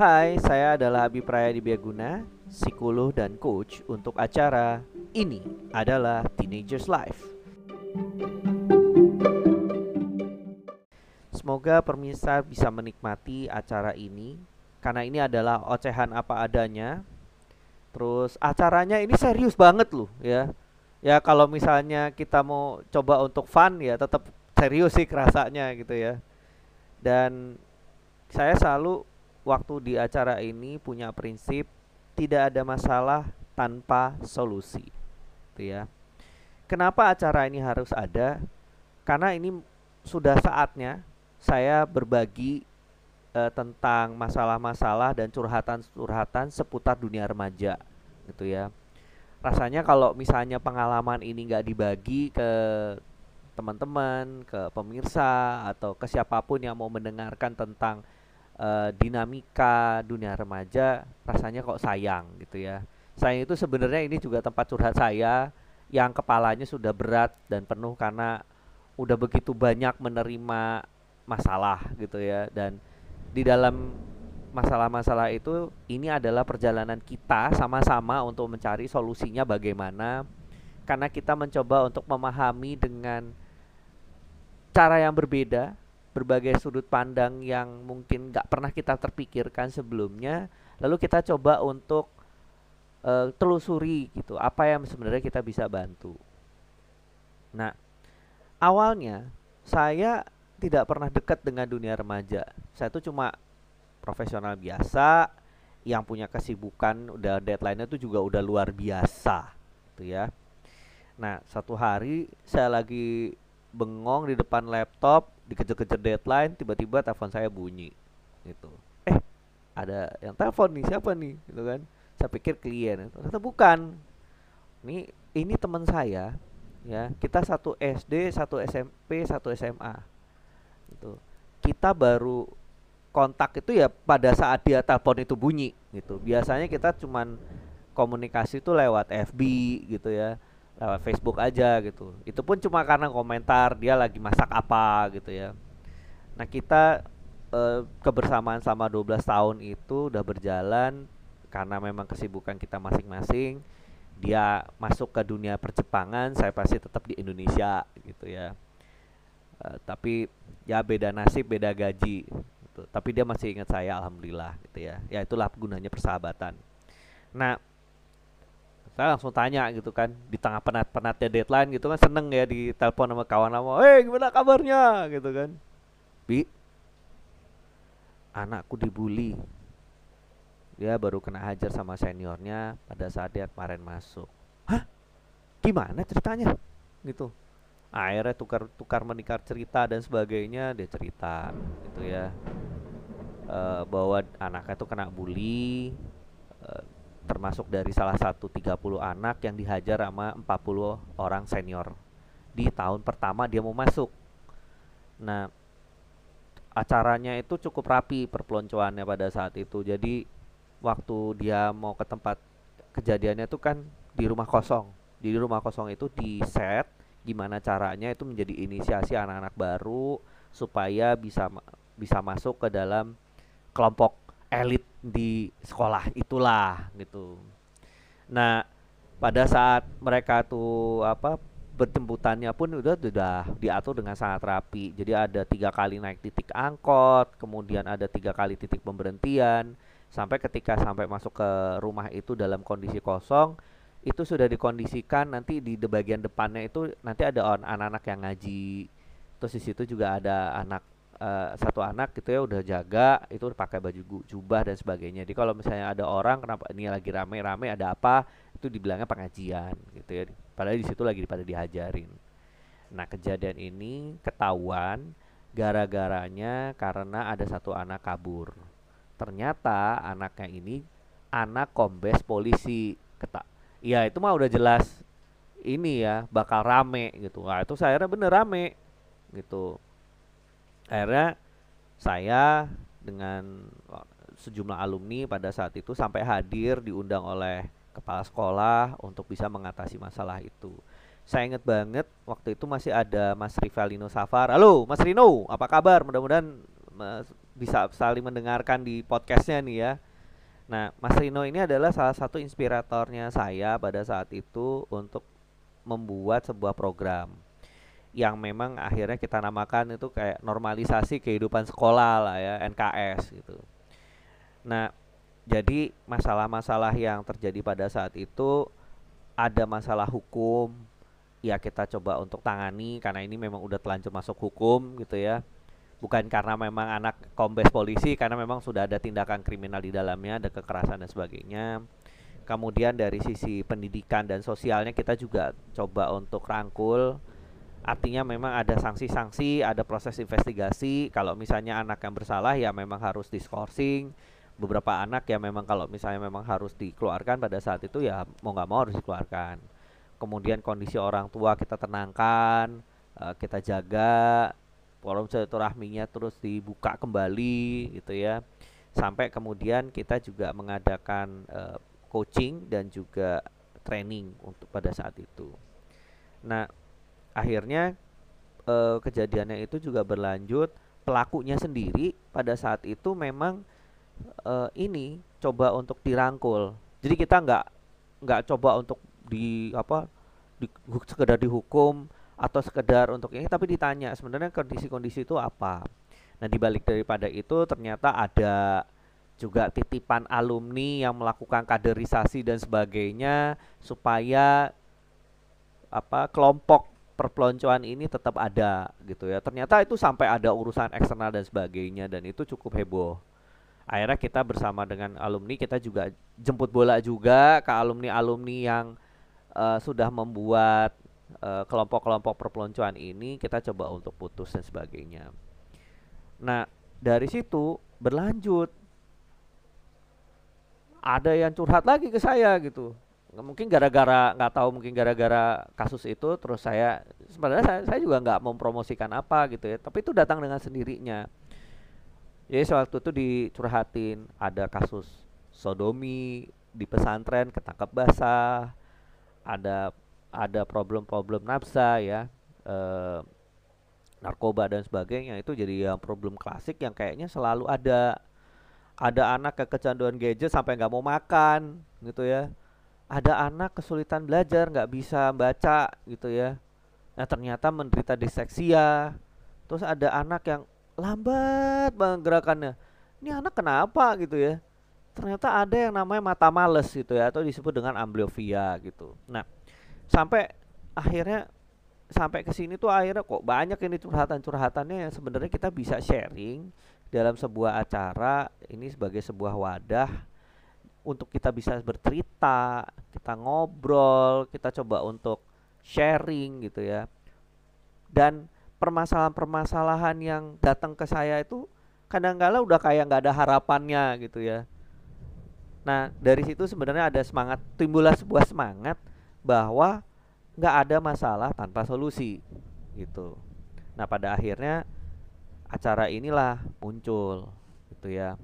Hai, saya adalah Abi Praya Dibiaguna, psikolog dan coach untuk acara ini adalah Teenagers Life. Semoga pemirsa bisa menikmati acara ini karena ini adalah ocehan apa adanya. Terus acaranya ini serius banget loh ya. Ya kalau misalnya kita mau coba untuk fun ya tetap serius sih kerasanya gitu ya. Dan saya selalu waktu di acara ini punya prinsip tidak ada masalah tanpa solusi. Gitu ya. Kenapa acara ini harus ada? Karena ini sudah saatnya saya berbagi uh, tentang masalah-masalah dan curhatan-curhatan seputar dunia remaja gitu ya. Rasanya kalau misalnya pengalaman ini nggak dibagi ke teman-teman, ke pemirsa atau ke siapa pun yang mau mendengarkan tentang uh, dinamika dunia remaja, rasanya kok sayang gitu ya. Sayang itu sebenarnya ini juga tempat curhat saya yang kepalanya sudah berat dan penuh karena udah begitu banyak menerima masalah gitu ya dan di dalam masalah-masalah itu ini adalah perjalanan kita sama-sama untuk mencari solusinya bagaimana karena kita mencoba untuk memahami dengan cara yang berbeda berbagai sudut pandang yang mungkin nggak pernah kita terpikirkan sebelumnya lalu kita coba untuk uh, telusuri gitu apa yang sebenarnya kita bisa bantu nah awalnya saya tidak pernah dekat dengan dunia remaja. Saya tuh cuma profesional biasa yang punya kesibukan udah deadline-nya tuh juga udah luar biasa gitu ya. Nah, satu hari saya lagi bengong di depan laptop, dikejar-kejar deadline, tiba-tiba telepon saya bunyi gitu. Eh, ada yang telepon nih, siapa nih? Gitu kan. Saya pikir klien, ternyata bukan. Ini ini teman saya ya. Kita satu SD, satu SMP, satu SMA gitu. Kita baru kontak itu ya pada saat dia telepon itu bunyi gitu. Biasanya kita cuman komunikasi itu lewat FB gitu ya, lewat Facebook aja gitu. Itu pun cuma karena komentar dia lagi masak apa gitu ya. Nah, kita e, kebersamaan selama 12 tahun itu udah berjalan karena memang kesibukan kita masing-masing. Dia masuk ke dunia perjepangan, saya pasti tetap di Indonesia gitu ya. Uh, tapi ya beda nasib beda gaji gitu. tapi dia masih ingat saya alhamdulillah gitu ya ya itulah gunanya persahabatan nah saya langsung tanya gitu kan di tengah penat-penatnya deadline gitu kan seneng ya di telepon sama kawan lama eh gimana kabarnya? gitu kan. Bi anakku dibully. Dia baru kena hajar sama seniornya pada saat dia kemarin masuk. Hah? Gimana ceritanya? Gitu. Akhirnya tukar tukar menikar cerita dan sebagainya dia cerita gitu ya. E, bahwa anaknya tuh kena bully termasuk dari salah satu 30 anak yang dihajar sama 40 orang senior. Di tahun pertama dia mau masuk. Nah acaranya itu cukup rapi perpeloncoannya pada saat itu. Jadi waktu dia mau ke tempat kejadiannya itu kan di rumah kosong. Di rumah kosong itu di set gimana caranya itu menjadi inisiasi anak-anak baru supaya bisa bisa masuk ke dalam kelompok elit di sekolah itulah gitu. Nah, pada saat mereka tuh apa berjemputannya pun udah sudah diatur dengan sangat rapi. Jadi ada tiga kali naik titik angkot, kemudian ada tiga kali titik pemberhentian, sampai ketika sampai masuk ke rumah itu dalam kondisi kosong, itu sudah dikondisikan nanti di bagian depannya itu nanti ada anak-anak yang ngaji terus di situ juga ada anak uh, satu anak gitu ya udah jaga itu pakai baju jubah dan sebagainya. Jadi kalau misalnya ada orang kenapa ini lagi rame-rame ada apa itu dibilangnya pengajian gitu ya. Padahal di situ lagi pada dihajarin nah kejadian ini ketahuan gara-garanya karena ada satu anak kabur. Ternyata anaknya ini anak kombes polisi. Ketak ya itu mah udah jelas ini ya bakal rame gitu. Nah itu saya bener rame gitu akhirnya saya dengan sejumlah alumni pada saat itu sampai hadir diundang oleh kepala sekolah untuk bisa mengatasi masalah itu. Saya ingat banget waktu itu masih ada Mas Rivalino Safar. Halo Mas Rino apa kabar? Mudah-mudahan bisa saling mendengarkan di podcastnya nih ya. Nah, Mas Rino ini adalah salah satu inspiratornya saya pada saat itu untuk membuat sebuah program yang memang akhirnya kita namakan itu kayak normalisasi kehidupan sekolah lah ya NKS gitu. Nah, jadi masalah-masalah yang terjadi pada saat itu ada masalah hukum ya kita coba untuk tangani karena ini memang udah telanjur masuk hukum gitu ya. Bukan karena memang anak kombes polisi karena memang sudah ada tindakan kriminal di dalamnya ada kekerasan dan sebagainya. Kemudian dari sisi pendidikan dan sosialnya kita juga coba untuk rangkul artinya memang ada sanksi-sanksi ada proses investigasi. Kalau misalnya anak yang bersalah ya memang harus diskorsing. Beberapa anak ya memang kalau misalnya memang harus dikeluarkan pada saat itu ya mau nggak mau harus dikeluarkan. Kemudian kondisi orang tua kita tenangkan uh, kita jaga forum silaturahminya terus dibuka kembali gitu ya. Sampai kemudian kita juga mengadakan uh, coaching dan juga training untuk pada saat itu. Nah akhirnya uh, kejadiannya itu juga berlanjut pelakunya sendiri pada saat itu memang uh, ini coba untuk dirangkul. Jadi kita nggak nggak coba untuk di apa di, sekedar dihukum atau sekedar untuk ini tapi ditanya sebenarnya kondisi-kondisi itu apa. Nah, dibalik daripada itu ternyata ada juga titipan alumni yang melakukan kaderisasi dan sebagainya supaya apa kelompok perpeloncoan ini tetap ada gitu ya. Ternyata itu sampai ada urusan eksternal dan sebagainya dan itu cukup heboh akhirnya kita bersama dengan alumni kita juga jemput bola juga ke alumni-alumni yang uh, sudah membuat uh, kelompok-kelompok perpeloncoan ini kita coba untuk putus dan sebagainya. Nah dari situ berlanjut ada yang curhat lagi ke saya gitu mungkin gara-gara nggak tahu mungkin gara-gara kasus itu terus saya sebenarnya saya, saya juga nggak mempromosikan apa gitu ya tapi itu datang dengan sendirinya jadi sewaktu itu dicurhatin ada kasus sodomi di pesantren ketangkap basah, ada ada problem-problem nafsa ya, e, narkoba dan sebagainya itu jadi yang problem klasik yang kayaknya selalu ada. Ada anak kecanduan gadget sampai nggak mau makan gitu ya. Ada anak kesulitan belajar nggak bisa baca gitu ya. Nah ternyata menderita diseksia. Terus ada anak yang lambat banget gerakannya ini anak kenapa gitu ya ternyata ada yang namanya mata males gitu ya atau disebut dengan amblyopia gitu nah sampai akhirnya sampai ke sini tuh akhirnya kok banyak ini curhatan-curhatannya yang sebenarnya kita bisa sharing dalam sebuah acara ini sebagai sebuah wadah untuk kita bisa bercerita, kita ngobrol, kita coba untuk sharing gitu ya. Dan permasalahan-permasalahan yang datang ke saya itu kadang-kala udah kayak nggak ada harapannya gitu ya. Nah dari situ sebenarnya ada semangat timbullah sebuah semangat bahwa nggak ada masalah tanpa solusi gitu. Nah pada akhirnya acara inilah muncul gitu ya.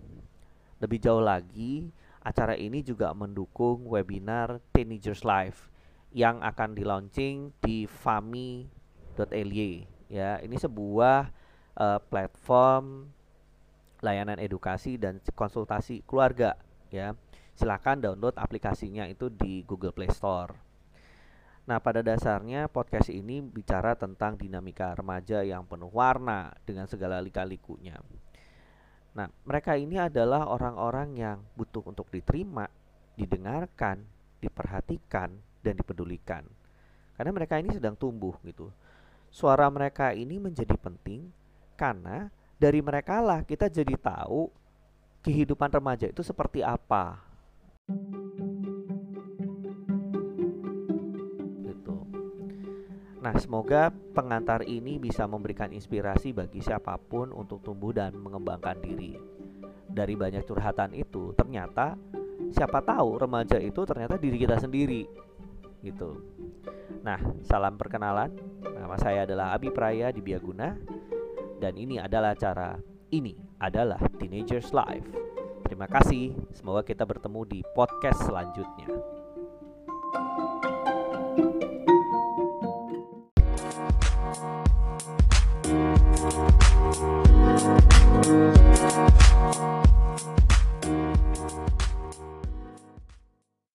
Lebih jauh lagi acara ini juga mendukung webinar Teenagers Life yang akan di launching di fami.ly ya ini sebuah uh, platform layanan edukasi dan konsultasi keluarga ya. Silakan download aplikasinya itu di Google Play Store. Nah pada dasarnya podcast ini bicara tentang dinamika remaja yang penuh warna dengan segala lika-likunya nah mereka ini adalah orang-orang yang butuh untuk diterima didengarkan diperhatikan dan dipedulikan karena mereka ini sedang tumbuh gitu suara mereka ini menjadi penting karena dari mereka lah kita jadi tahu kehidupan remaja itu seperti apa. Gitu. Nah, semoga pengantar ini bisa memberikan inspirasi bagi siapa pun untuk tumbuh dan mengembangkan diri. Dari banyak curhatan itu, ternyata siapa tahu remaja itu ternyata diri kita sendiri. Gitu. Nah, salam perkenalan. Nama saya adalah Abi Praya di Biaguna dan ini adalah acara ini adalah Teenagers Life. Terima kasih. Semoga kita bertemu di podcast selanjutnya.